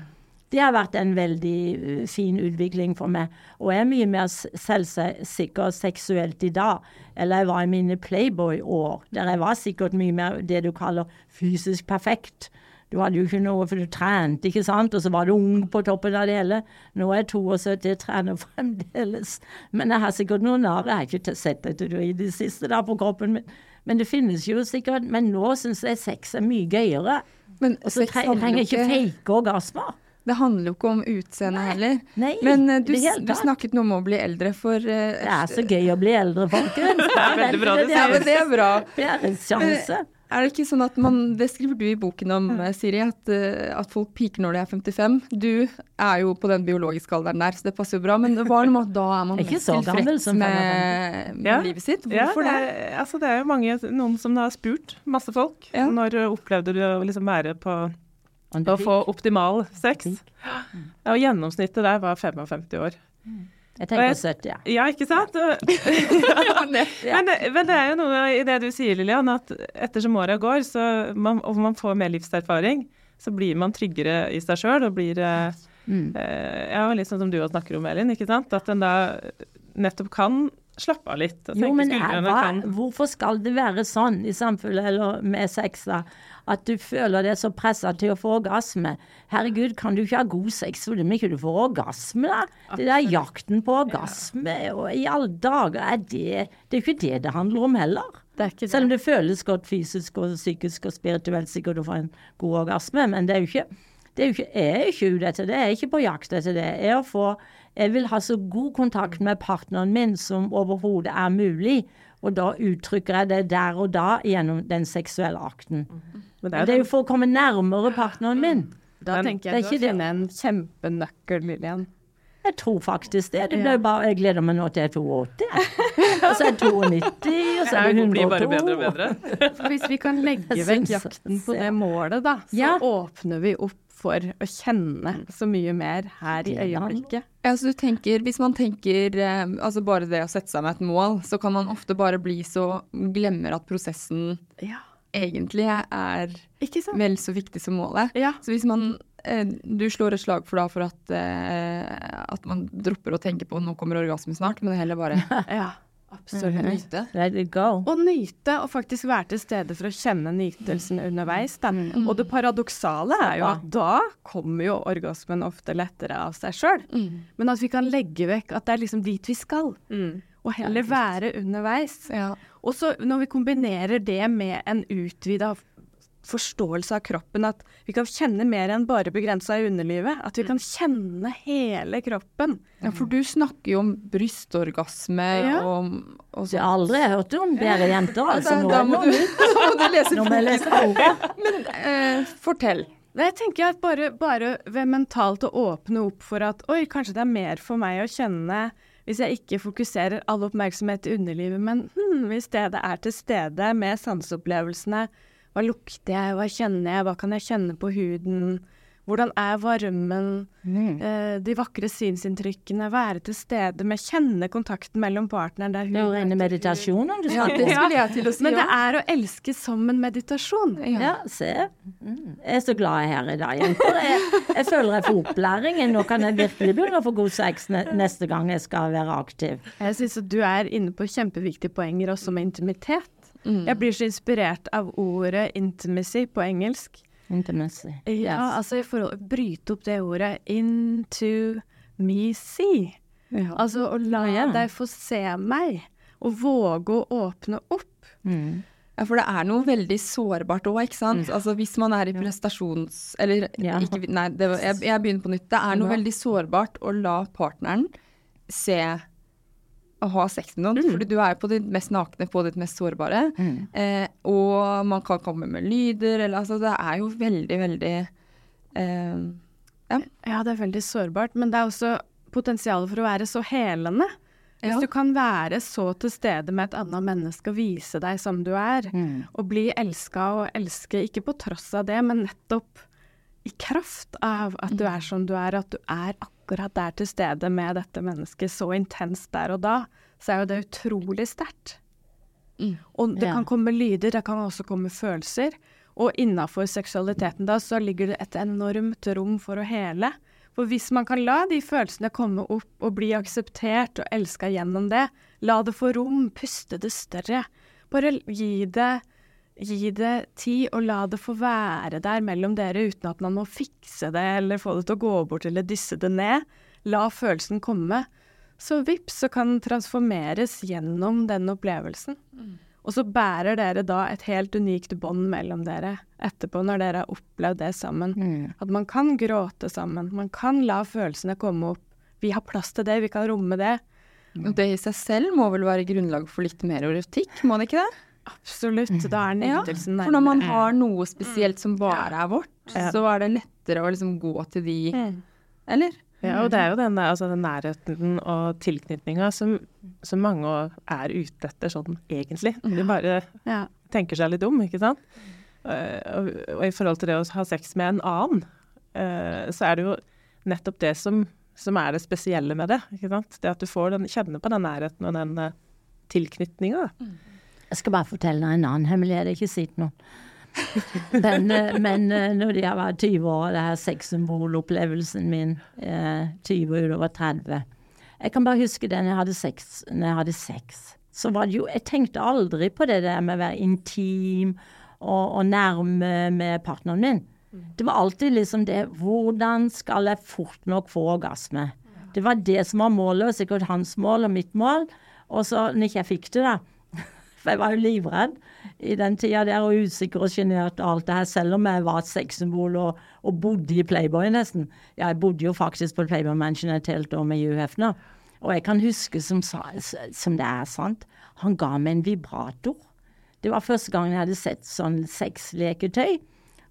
Det har vært en veldig uh, fin utvikling for meg. Og jeg er mye mer selvsikker seksuelt i dag eller jeg var i mine Playboy-år, der jeg var sikkert mye mer det du kaller fysisk perfekt. Du hadde jo ikke noe, for du trente, ikke sant, og så var du ung på toppen av det hele. Nå er jeg 72, jeg trener fremdeles. Men jeg har sikkert noen arr. Jeg har ikke sett det i det siste da på kroppen min. Men det finnes jo sikkert. Men nå syns jeg sex er mye gøyere. Men Og så trenger jeg ikke fake orgasmer. Det handler jo ikke om utseendet heller. Nei, Men uh, du, du snakket noe om å bli eldre, for uh, Det er så gøy å bli eldre, folkens. Det er veldig bra du Ja, men det er bra. Det er en sjanse. Er det ikke sånn at man, Det skriver du i boken om, eh, Siri, at, eh, at folk piker når de er 55. Du er jo på den biologiske alderen der, så det passer jo bra. Men det var noe med at da er man er mest tilfreds med, med Ja. livet sitt. Hvorfor det? det? Er, altså det er jo mange, noen som har spurt, masse folk. Ja. Når opplevde du å liksom være på å få optimal sex? Og gjennomsnittet der var 55 år. Jeg tenker 70, ja. Ja, ikke sant? men, men det er jo noe i det du sier, Lillian, at ettersom åra går, så man, og man får mer livserfaring, så blir man tryggere i seg sjøl og blir eh, Mm. eh, Ja, litt sånn som du også snakker om, Elin, ikke sant? At en da nettopp kan slappe av litt. Og Jo, men her, hva, kan hvorfor skal det være sånn i samfunnet eller med sex, da? At du føler deg så pressa til å få orgasme. Herregud, kan du ikke ha god sex fordi ikke du får orgasme, da? Det der jakten på orgasme, og i alle dager, er det Det er jo ikke det det handler om heller. Det er ikke Selv om det. det føles godt fysisk og psykisk og spirituelt sikkert å få en god orgasme, men det er jo ikke det er jo ikke, jeg er ikke ute etter det, jeg er ikke på jakt etter det. Jeg, er å få, jeg vil ha så god kontakt med partneren min som overhodet er mulig, og da uttrykker jeg det der og da gjennom den seksuelle akten. Men Det er jo for å komme nærmere partneren min. Da Men tenker det er jeg du har funnet en kjempenøkkel, Lillian. Jeg tror faktisk det. det Ja. ble bare, jeg gleder meg nå til jeg er 82. Og så er jeg 92, og så er det 102. blir bare bedre og bedre. Hvis vi kan legge vekk jakten på det målet, da, så Ja. åpner vi opp for å kjenne så mye mer her i øyeblikket. Ja, så du tenker, Hvis man tenker eh, altså bare det å sette seg med et mål, så kan man ofte bare bli så Glemmer at prosessen Ja, egentlig er ikke sant? vel så viktig som målet. Ja. Så hvis man eh, Du slår et slag for da for at, eh, at man dropper å tenke på 'nå kommer orgasmen snart', men heller bare ja, absolutt. nyte. Let it go. Og nyte, og faktisk være til stede for å kjenne nytelsen underveis. Da. Og det paradoksale er jo at da kommer jo orgasmen ofte lettere av seg sjøl. Men at vi kan legge vekk at det er liksom dit vi skal. Og heller være underveis. Ja. Og så når vi kombinerer det med en utvida forståelse av kroppen, at vi kan kjenne mer enn bare begrensa i underlivet. At vi kan kjenne hele kroppen. ja, for du snakker jo om brystorgasme Ja. og, og Jeg har aldri hørt om bedre jenter, altså. Da, Nå, da må du, må du lese nå må jeg lese boka. Men eh, fortell. Jeg tenker at bare, bare ved mentalt å åpne opp for at oi, kanskje det er mer for meg å kjenne hvis jeg ikke fokuserer all oppmerksomhet i underlivet, men hm, hvis stedet er til stede med sanseopplevelsene. Hva lukter jeg, hva kjenner jeg, hva kan jeg kjenne på huden? Hvordan er varmen? Eh, de vakre synsinntrykkene. Være til stede med kjenne kontakten mellom partneren. Der Det er jo rene meditasjonen du Ja, snakker det om. skulle jeg til å si. Men det er å elske som en meditasjon. Ja, se. Mm. Jeg er så glad jeg er her i dag, jenter. Jeg, jeg føler jeg får opplæringen. Nå kan jeg virkelig begynne å få god sex ne neste gang jeg skal være aktiv. Jeg syns at du er inne på kjempeviktige poenger også med intimitet. Jeg blir så inspirert av ordet 'intimacy' på engelsk. Intimacy. Yes. Ja, altså i forhold Bryte opp det ordet 'into me see'. Altså å la Ja. deg få se meg, og våge å åpne opp. Mm. Ja, for det er noe veldig sårbart òg, ikke sant. Altså hvis man er i prestasjons... Eller Ja. ikke Nei, det, var- jeg, jeg begynner på nytt. Det er noe Ja. veldig sårbart å la partneren se og ha sex med noen. Fordi du er på ditt mest nakne, på ditt mest sårbare. Mm. Eh, og man kan komme med lyder, eller altså Det er jo veldig, veldig eh, Ja, det er veldig sårbart, men det er også potensial for å være så helende. Hvis Ja. du kan være så til stede med et annet menneske og vise deg som du er, Mm. og bli elska og elske, ikke på tross av det, men nettopp i kraft av at du er som du er, at du er akkurat der til stede med dette mennesket så intenst der og da, så er jo det utrolig sterkt. Og det Ja. kan komme lyder, det kan også komme følelser. Og innafor seksualiteten da, så ligger det et enormt rom for å hele. For hvis man kan la de følelsene komme opp og bli akseptert og elska gjennom det, la det få rom, puste det større. Bare gi det, gi det tid, og la det få være der mellom dere uten at man må fikse det eller få det til å gå bort eller dysse det ned. La følelsen komme. Så vips, så kan den transformeres gjennom den opplevelsen. Og så bærer dere da et helt unikt bånd mellom dere etterpå, når dere har opplevd det sammen. Mm. At man kan gråte sammen, man kan la følelsene komme opp. Vi har plass til det, vi kan romme det. Mm. det i seg selv må vel være grunnlag for litt mer erotikk, må det ikke det? Absolutt. Da er nytelsen nærmere. For når man har noe spesielt som bare er vårt, Ja. så er det lettere å liksom gå til de Mm. Eller? Ja, og det er jo den, altså, den nærheten og tilknytninga som, som mange er ute etter sånn egentlig. De bare Ja. tenker seg litt om, ikke sant. Eh, og, og i forhold til det å ha sex med en annen, eh, så er det jo nettopp det som, som er det spesielle med det. ikke sant? Det at du får den, kjenne på den nærheten og den uh, tilknytninga. Jeg skal bare fortelle deg en annen hemmelighet, ikke si til noen. Men, eh, men når jeg var 20 år, det her sexsymbolopplevelsen min, eh, 20 utover 30 Jeg kan bare huske det når jeg hadde sex. Når jeg hadde sex. Så var det jo Jeg tenkte aldri på det der med å være intim og, og nærme med partneren min. Det var alltid liksom det Hvordan skal jeg fort nok få orgasme? Det var det som var målet, og sikkert hans mål og mitt mål. Og så når ikke jeg fikk det, da For jeg var jo livredd i den tida der, og usikker og sjenert og alt det her, selv om jeg var et sexsymbol og, og bodde i Playboy nesten. Ja, jeg bodde jo faktisk på Playboy Mansion et helt år med Hugh Hefner. Og jeg kan huske som, som det er sant, han ga meg en vibrator. Det var første gang jeg hadde sett sånn sexleketøy.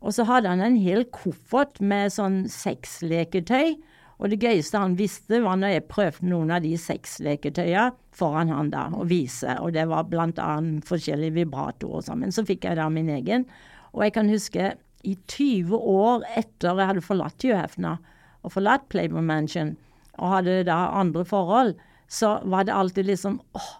Og så hadde han en hel koffert med sånn sexleketøy. Og det gøyeste han visste, var når jeg prøvde noen av de sexleketøya foran han da, og vise. Og det var annet forskjellige vibratorer og sånn. Men så fikk jeg da min egen. Og jeg kan huske i 20 år etter jeg hadde forlatt Johefna, og forlatt Playboy Mansion, og hadde da andre forhold, så var det alltid liksom åh,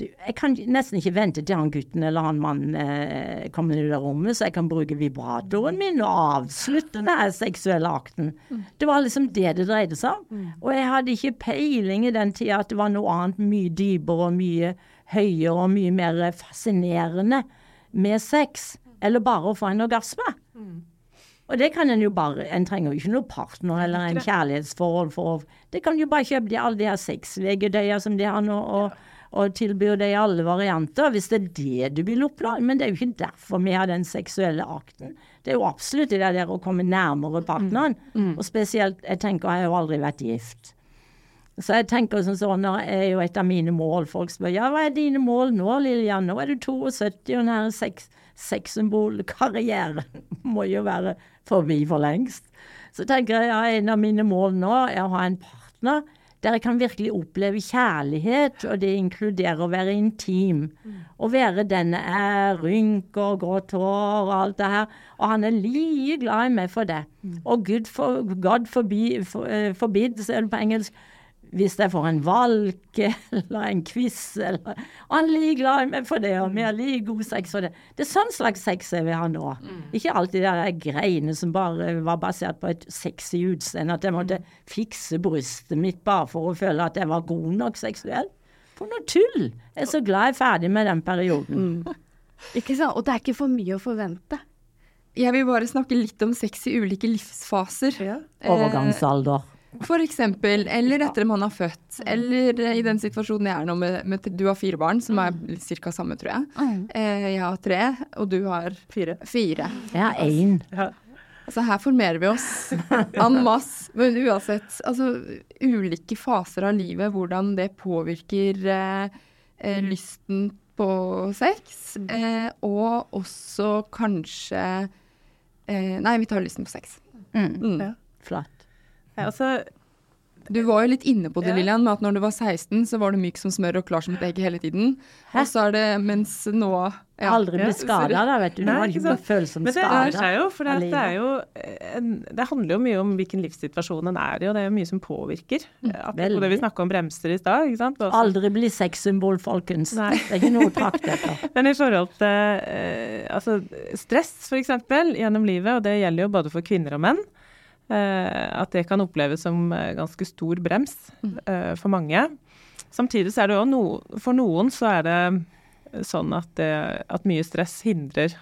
du, jeg kan nesten ikke vente til han gutten eller han mannen eh, kommer inn i det rommet, så jeg kan bruke vibratoren min og avslutte den seksuelle akten. Mm. Det var liksom det det dreide seg om. Mm. Og jeg hadde ikke peiling i den tida at det var noe annet mye dypere og mye høyere og mye mer fascinerende med sex, eller bare å få en orgasme. Mm. Og det kan en jo bare En trenger jo ikke noen partner eller en kjærlighetsforhold for Det kan jo bare kjøpe de, alle de her sexlegedøya som de har nå. og og tilbyr det i alle varianter, hvis det er det du vil oppnå. Men det er jo ikke derfor vi har den seksuelle akten. Det er jo absolutt det der å komme nærmere partneren. Mm. Mm. Og spesielt, jeg tenker, jeg har jo aldri vært gift. Så jeg tenker sånn sånn, er jo et av mine mål. Folk spør ja, hva er dine mål nå, Lillian? Nå er du 72, og denne sexsymbolkarrieren må jo være forbi for lengst. Så tenker jeg ja, en av mine mål nå er å ha en partner der jeg kan virkelig oppleve kjærlighet, og det inkluderer å være intim. Å være den jeg er, rynker, grått hår og alt det her. Og han er like glad i meg for det. Og Gud for, God forbi, for, uh, forbid, så er det på engelsk, hvis jeg får en valk eller en quiz eller han er like glad i meg for det, og vi har like god sex for det. Det er sånn slags sex jeg vil ha nå. Mm. Ikke alltid de greiene som bare var basert på et sexy utseende. At jeg måtte mm. fikse brystet mitt bare for å føle at jeg var god nok seksuell. For noe tull! Jeg er så glad jeg er ferdig med den perioden. Mm. Ikke sant? Og det er ikke for mye å forvente. Jeg vil bare snakke litt om sex i ulike livsfaser. Ja. Overgangsalder. Eksempel, eller etter at man har født, eller i den situasjonen jeg er nå med, med Du har fire barn, som er ca. samme, tror jeg. Mm. Eh, jeg har tre, og du har fire. fire. Jeg har én. Ja. Altså, her formerer vi oss en masse. Men uansett, altså ulike faser av livet, hvordan det påvirker eh, eh, lysten på sex, mm. eh, og også kanskje eh, Nei, vi tar lysten på sex. Mm. Mm. Ja. Flott. Ja, altså, du var jo litt inne på det, ja. Lillian, med at når du var 16, så var du myk som smør og klar som et egg hele tiden. Og så er det mens nå ja. Aldri blitt skada, da, vet du. Du har ikke følsom skade. Men det seg jo, for det, det, er jo en, det handler jo mye om hvilken livssituasjon en er i, og det er jo mye som påvirker. At, og det vi snakka om bremser i stad. ikke sant? Også. Aldri bli sexsymbol, folkens. Nei. Det er ikke noe å trakte etter. Men i forhold til eh, altså, stress, f.eks., gjennom livet, og det gjelder jo både for kvinner og menn, Eh, at det kan oppleves som eh, ganske stor brems mm. eh, for mange. Samtidig så er det jo no, for noen så er det sånn at, det, at mye stress hindrer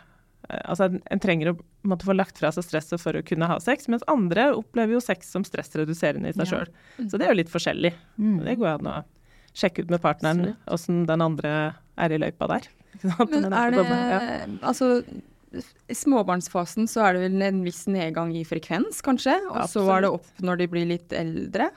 Altså en trenger å måtte få lagt fra seg stresset for å kunne ha sex, mens andre opplever jo sex som stressreduserende i seg sjøl. Mm. Så det er jo litt forskjellig. Mm. Det går an å sjekke ut med partneren åssen den andre er i løypa der. Men er det, altså i småbarnsfasen så er det vel en viss nedgang i frekvens, kanskje. Og så er det opp når de blir litt eldre.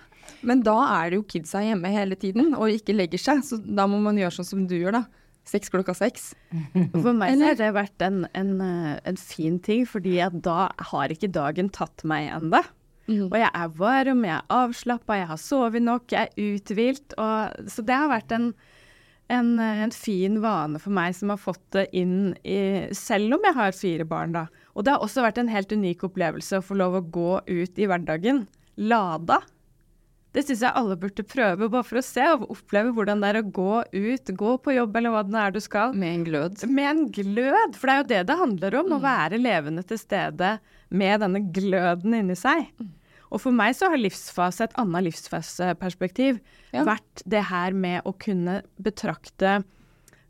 Men da er det jo kidsa hjemme hele tiden og ikke legger seg. Så da må man gjøre sånn som du gjør, da. Seks klokka seks. For meg har det vært en, en, eh, en, fin ting, fordi da har ikke dagen tatt meg ennå. Mm. Og jeg er varm, jeg er avslappa, jeg har sovet nok, jeg er uthvilt. Så det har vært en, en, en, fin vane for meg som har fått det inn i Selv om jeg har fire barn, da. Og det har også vært en helt unik opplevelse å få lov å gå ut i hverdagen lada. Det syns jeg alle burde prøve, bare for å se og oppleve hvordan det er å gå ut, gå på jobb eller hva det er du skal. Med en glød. Med en glød, for det er jo det det handler om. Mm. Å være levende til stede med denne gløden inni seg. Mm. Og for meg så har livsfase, et annet livsfaseperspektiv, ja. vært det her med å kunne betrakte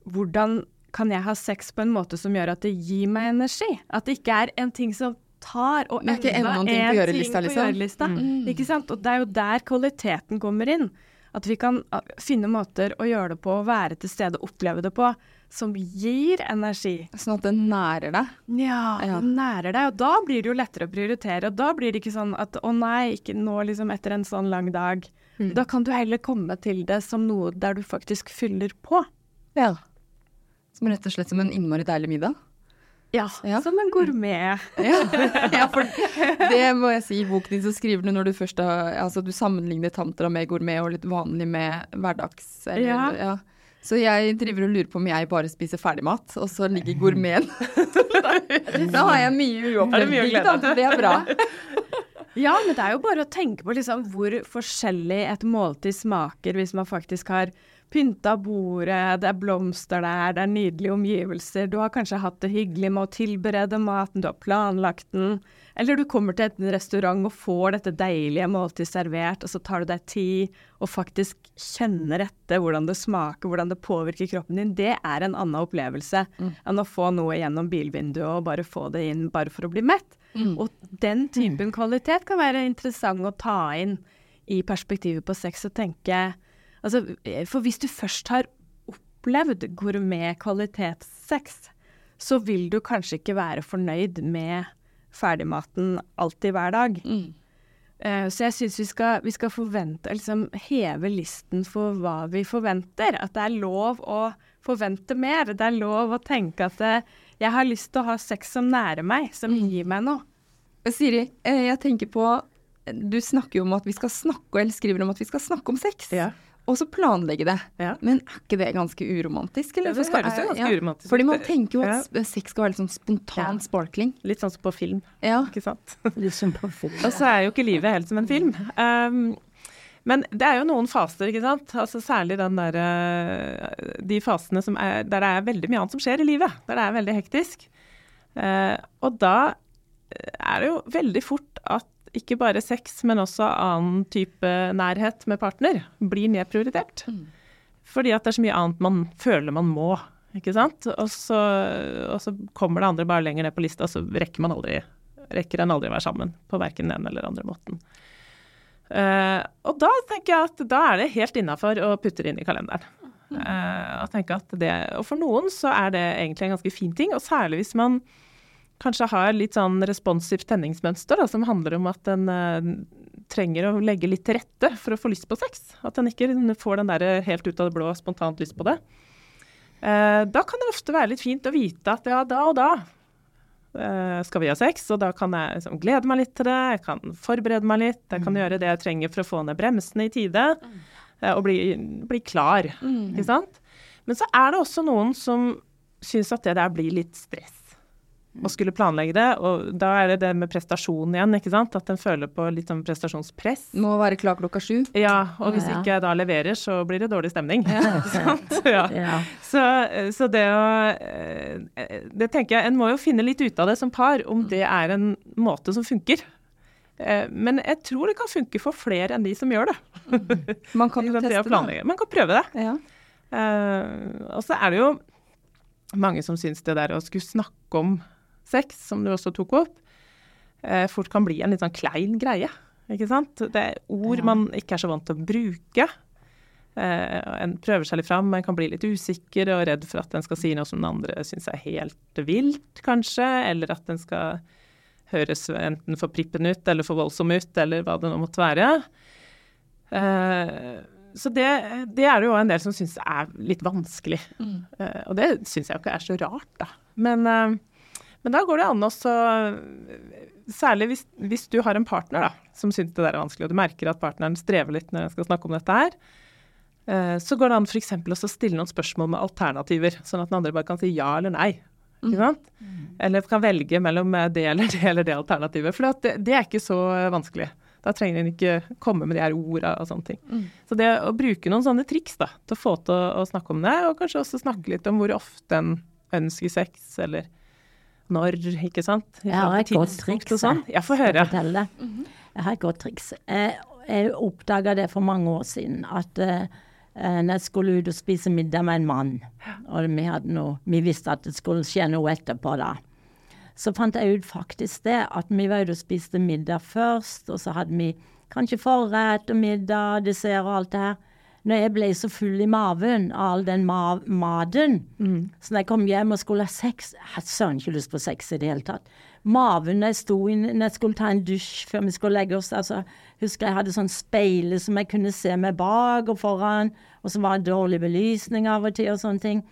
hvordan kan jeg ha sex på en måte som gjør at det gir meg energi? At det ikke er en ting som tar og enda en ting på gjørelista, liksom. Mm. Ikke sant? Og det er jo der kvaliteten kommer inn. At vi kan finne måter å gjøre det på, være til stede, oppleve det på, som gir energi. Sånn at den nærer deg. Ja, Ja. den nærer deg, og da blir det jo lettere å prioritere. Og da blir det ikke sånn at å nei, ikke nå liksom etter en sånn lang dag. Da kan du heller komme til det som noe der du faktisk fyller på. Ja. Som rett og slett som en innmari deilig middag. Ja, Ja. som en gourmet. Ja, ja for det må jeg si. I boken din så skriver du når du først har Altså du sammenligner tantra med gourmet og litt vanlig med hverdags... Eller, Ja. ja. Så jeg driver og lurer på om jeg bare spiser ferdigmat, og så ligger gourmeten Da har jeg mye uopplevd digg, da. Det er bra. Ja, men det er jo bare å tenke på liksom hvor forskjellig et måltid smaker hvis man faktisk har pynta bordet, det er blomster der, det er nydelige omgivelser, du har kanskje hatt det hyggelig med å tilberede maten, du har planlagt den, eller du kommer til en restaurant og får dette deilige måltidet servert, og så tar du deg tid og faktisk kjenner etter hvordan det smaker, hvordan det påvirker kroppen din. Det er en annen opplevelse enn å få noe gjennom bilvinduet og bare få det inn bare for å bli mett. Og den typen kvalitet kan være interessant å ta inn i perspektivet på sex og tenke altså, For hvis du først har opplevd gourmet kvalitetssex, så vil du kanskje ikke være fornøyd med ferdigmaten alltid hver dag. Eh, Så jeg syns vi, vi skal forvente, liksom heve listen for hva vi forventer. At det er lov å forvente mer. Det er lov å tenke at eh, jeg har lyst til å ha sex som nærer meg, som gir meg noe. Siri, eh, jeg tenker på Du snakker jo om at vi skal snakke, eller skriver om at vi skal snakke om sex. Ja. Og så planlegge det. Ja. Men er ikke det ganske uromantisk? Eller? Ja, det høres jo ganske ja. uromantisk ut. Fordi man tenker jo at s- sex skal være litt sånn spontan sparkling. Litt sånn som på film, ikke sant. Litt som på film. Og så er jo ikke livet helt som en film. Um, men det er jo noen faser, ikke sant. Altså Særlig den der, eh, de fasene som er, der det er veldig mye annet som skjer i livet. Der det er veldig hektisk. Uh, og da er det jo veldig fort at ikke bare sex, men også annen type nærhet med partner blir nedprioritert. Fordi at det er så mye annet man føler man må, ikke sant. Og så, og så kommer det andre bare lenger ned på lista, så rekker man aldri rekker en aldri å være sammen på verken den eller andre måten. Uh, og da tenker jeg at da er det helt innafor å putte det inn i kalenderen. Uh, og, at det, og for noen så er det egentlig en ganske fin ting, og særlig hvis man kanskje har litt sånn responsivt tenningsmønster da, som handler om at en uh, trenger å legge litt til rette for å få lyst på sex. At en ikke får den der helt ut av det blå spontant lyst på det. Uh, da kan det ofte være litt fint å vite at ja, da og da uh, skal vi ha sex, og da kan jeg liksom glede meg litt til det, jeg kan forberede meg litt, jeg kan gjøre det jeg trenger for å få ned bremsene i tide, eh, og bli, bli klar, ikke sant? Men så er det også noen som syns at det der blir litt stress. Å skulle planlegge det, og da er det det med prestasjon igjen, ikke sant? At en føler på litt sånn prestasjonspress. Må være klar klokka sju. Ja, og hvis Ja. ikke jeg da leverer, så blir det dårlig stemning. Ja. sant? Ja. Ja. Så, så det å eh, Det tenker jeg, En må jo finne litt ut av det som par, om det er en måte som funker. Eh, Men jeg tror det kan funke for flere enn de som gjør det. Man kan jo det teste det. Man kan prøve det. Ja. Eh, og så er det jo mange som syns det der å skulle snakke om sex, som du også tok opp, eh, fort kan bli en litt sånn klein greie. Ikke sant? Det er ord man ikke er så vant til å bruke. Eh, en prøver seg litt fram, men kan bli litt usikker og redd for at en skal si noe som den andre syns er helt vilt, kanskje, eller at den skal høres enten for prippen ut eller for voldsom ut, eller hva det nå måtte være. Eh, så det, det er det jo en del som syns er litt vanskelig. Eh, og det syns jeg ikke er så rart, da. Men, eh, men da går det an også Særlig hvis, hvis du har en partner da, som syns det der er vanskelig, og du merker at partneren strever litt når en skal snakke om dette her, eh, så går det an f.eks. også å stille noen spørsmål med alternativer, sånn at den andre bare kan si ja eller nei. Ikke sant? Eller kan velge mellom eh, det eller det eller det alternativet. For det, det er ikke så eh, vanskelig. Da trenger en ikke komme med de her orda og sånne ting. Så det å bruke noen sånne triks da, til å få til å, å snakke om det, og kanskje også snakke litt om hvor ofte en ønsker sex, eller når, ikke sant? Jeg har et godt triks. og sånn. jeg. får høre. fortelle. Jeg har et godt triks. Jeg, jeg oppdaga det for mange år siden, at eh, eh, når jeg skulle ut og spise middag med en mann, og vi, hadde noe, vi visste at det skulle skje noe etterpå da, så fant jeg ut faktisk det, at vi var ute og spiste middag først, og så hadde vi kanskje forrett og middag, dessert og alt det her. Når jeg ble så full i maven av all den ma maten. Så når jeg kom hjem og skulle ha sex Jeg hadde søren ikke lyst på sex i det hele tatt. Maven når jeg, sto inn, når jeg skulle ta en dusj før vi skulle legge oss altså, Husker jeg hadde sånn speile som jeg kunne se meg bak og foran, og så var det dårlig belysning av og til og sånne ting.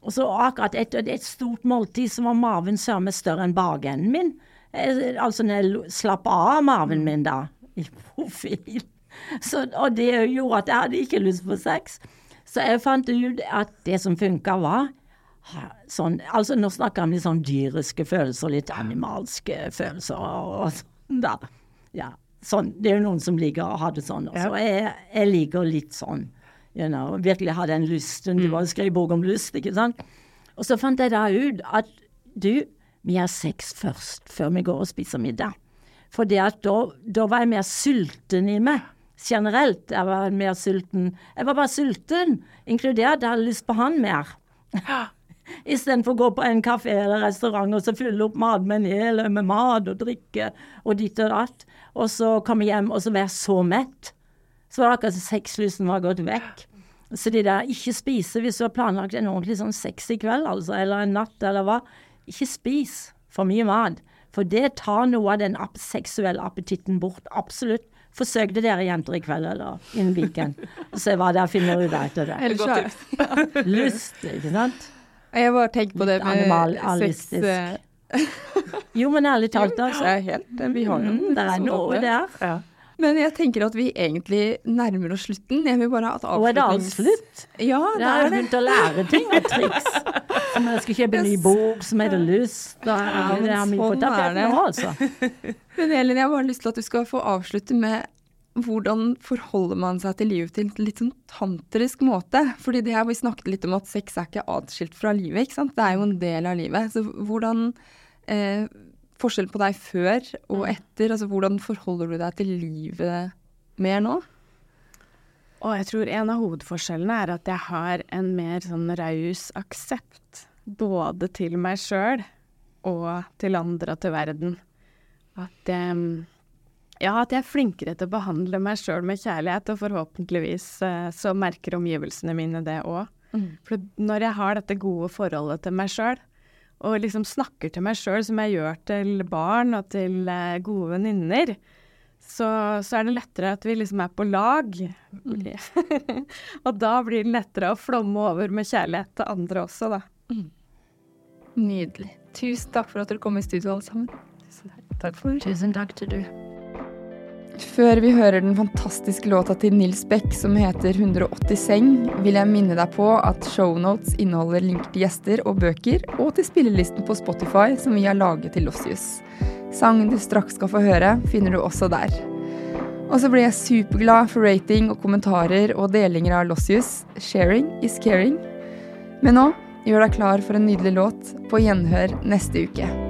Og så akkurat etter et stort måltid så var maven søren meg større enn bakenden min. Jeg, Altså når jeg slapp av maven min da, i profil. Så, og det gjorde at jeg hadde ikke lyst på sex. Så jeg fant ut at det som funka, var sånn Altså nå snakker jeg om litt sånn dyriske følelser, litt animalske følelser og, og sånn da. Ja. Sånn. Det er jo noen som liker å ha det sånn. Og så jeg, jeg liker litt sånn. You know, virkelig ha den lysten. Du var skrev bok om lyst, ikke sant. Og så fant jeg da ut at du, vi har sex først, før vi går og spiser middag. For da, da var jeg mer sulten i meg. Generelt. Jeg var mer sulten. Jeg var bare sulten, inkludert jeg hadde lyst på han mer. Istedenfor å gå på en kafé eller restaurant og så fylle opp matmenyen med mat og drikke og ditt og datt, og så komme hjem og så være så mett. Så var det akkurat som sexlysten var gått vekk. Så de der ikke spise hvis du har planlagt en ordentlig sånn sexy kveld, altså, eller en natt, eller hva. Ikke spis for mye mat. For det tar noe av den seksuelle appetitten bort. Absolutt. Forsøk det dere jenter i kveld, eller innen weekend. Og se hva dere finner ut av etter det. Eller så er- Lyst, ikke sant? Jeg bare tenker på det med animalistisk. sex eh, Jo, men ærlig talt, altså. Ja, helt Vi har jo Mm, det er noe der. Ja. Men jeg tenker at vi egentlig nærmer oss slutten. Jeg vil bare at Og er det alt avslutnings- slutt? Ja, det, det har er det. begynt å lære ting og triks. Som jeg skal kjøpe en ny bok som heter Lyst. Da er det har på sånn er tapeten nå, altså. Men Elin, jeg har bare lyst til at du skal få avslutte med hvordan forholder man seg til livet til en litt sånn tantrisk måte? Fordi det her vi snakket litt om at sex er ikke atskilt fra livet, ikke sant? Det er jo en del av livet. Så hvordan eh, Forskjell på deg før og etter, altså hvordan forholder du deg til livet mer nå? Og jeg tror en av hovedforskjellene er at jeg har en mer sånn raus aksept. Både til meg sjøl og til andre og til verden. At jeg, ja, at jeg er flinkere til å behandle meg sjøl med kjærlighet, og forhåpentligvis eh, så merker omgivelsene mine det òg. For når jeg har dette gode forholdet til meg sjøl, og liksom snakker til meg sjøl som jeg gjør til barn og til eh, gode venninner, så, så er det lettere at vi liksom er på lag. og da blir det lettere å flomme over med kjærlighet til andre også, da. Nydelig. Tusen takk for at dere kom i studio, alle sammen. Takk for Tusen takk til du. Før vi hører den fantastiske låta til Nils Beck som heter 180 seng, vil jeg minne deg på at shownotes inneholder linker til gjester og bøker, og til spillelisten på Spotify som vi har laget til Lossius. Sangen du straks skal få høre, finner du også der. Og så blir jeg superglad for rating og kommentarer og delinger av Lossius. Sharing is caring. Men nå, gjør deg klar for en nydelig låt på gjenhør neste uke.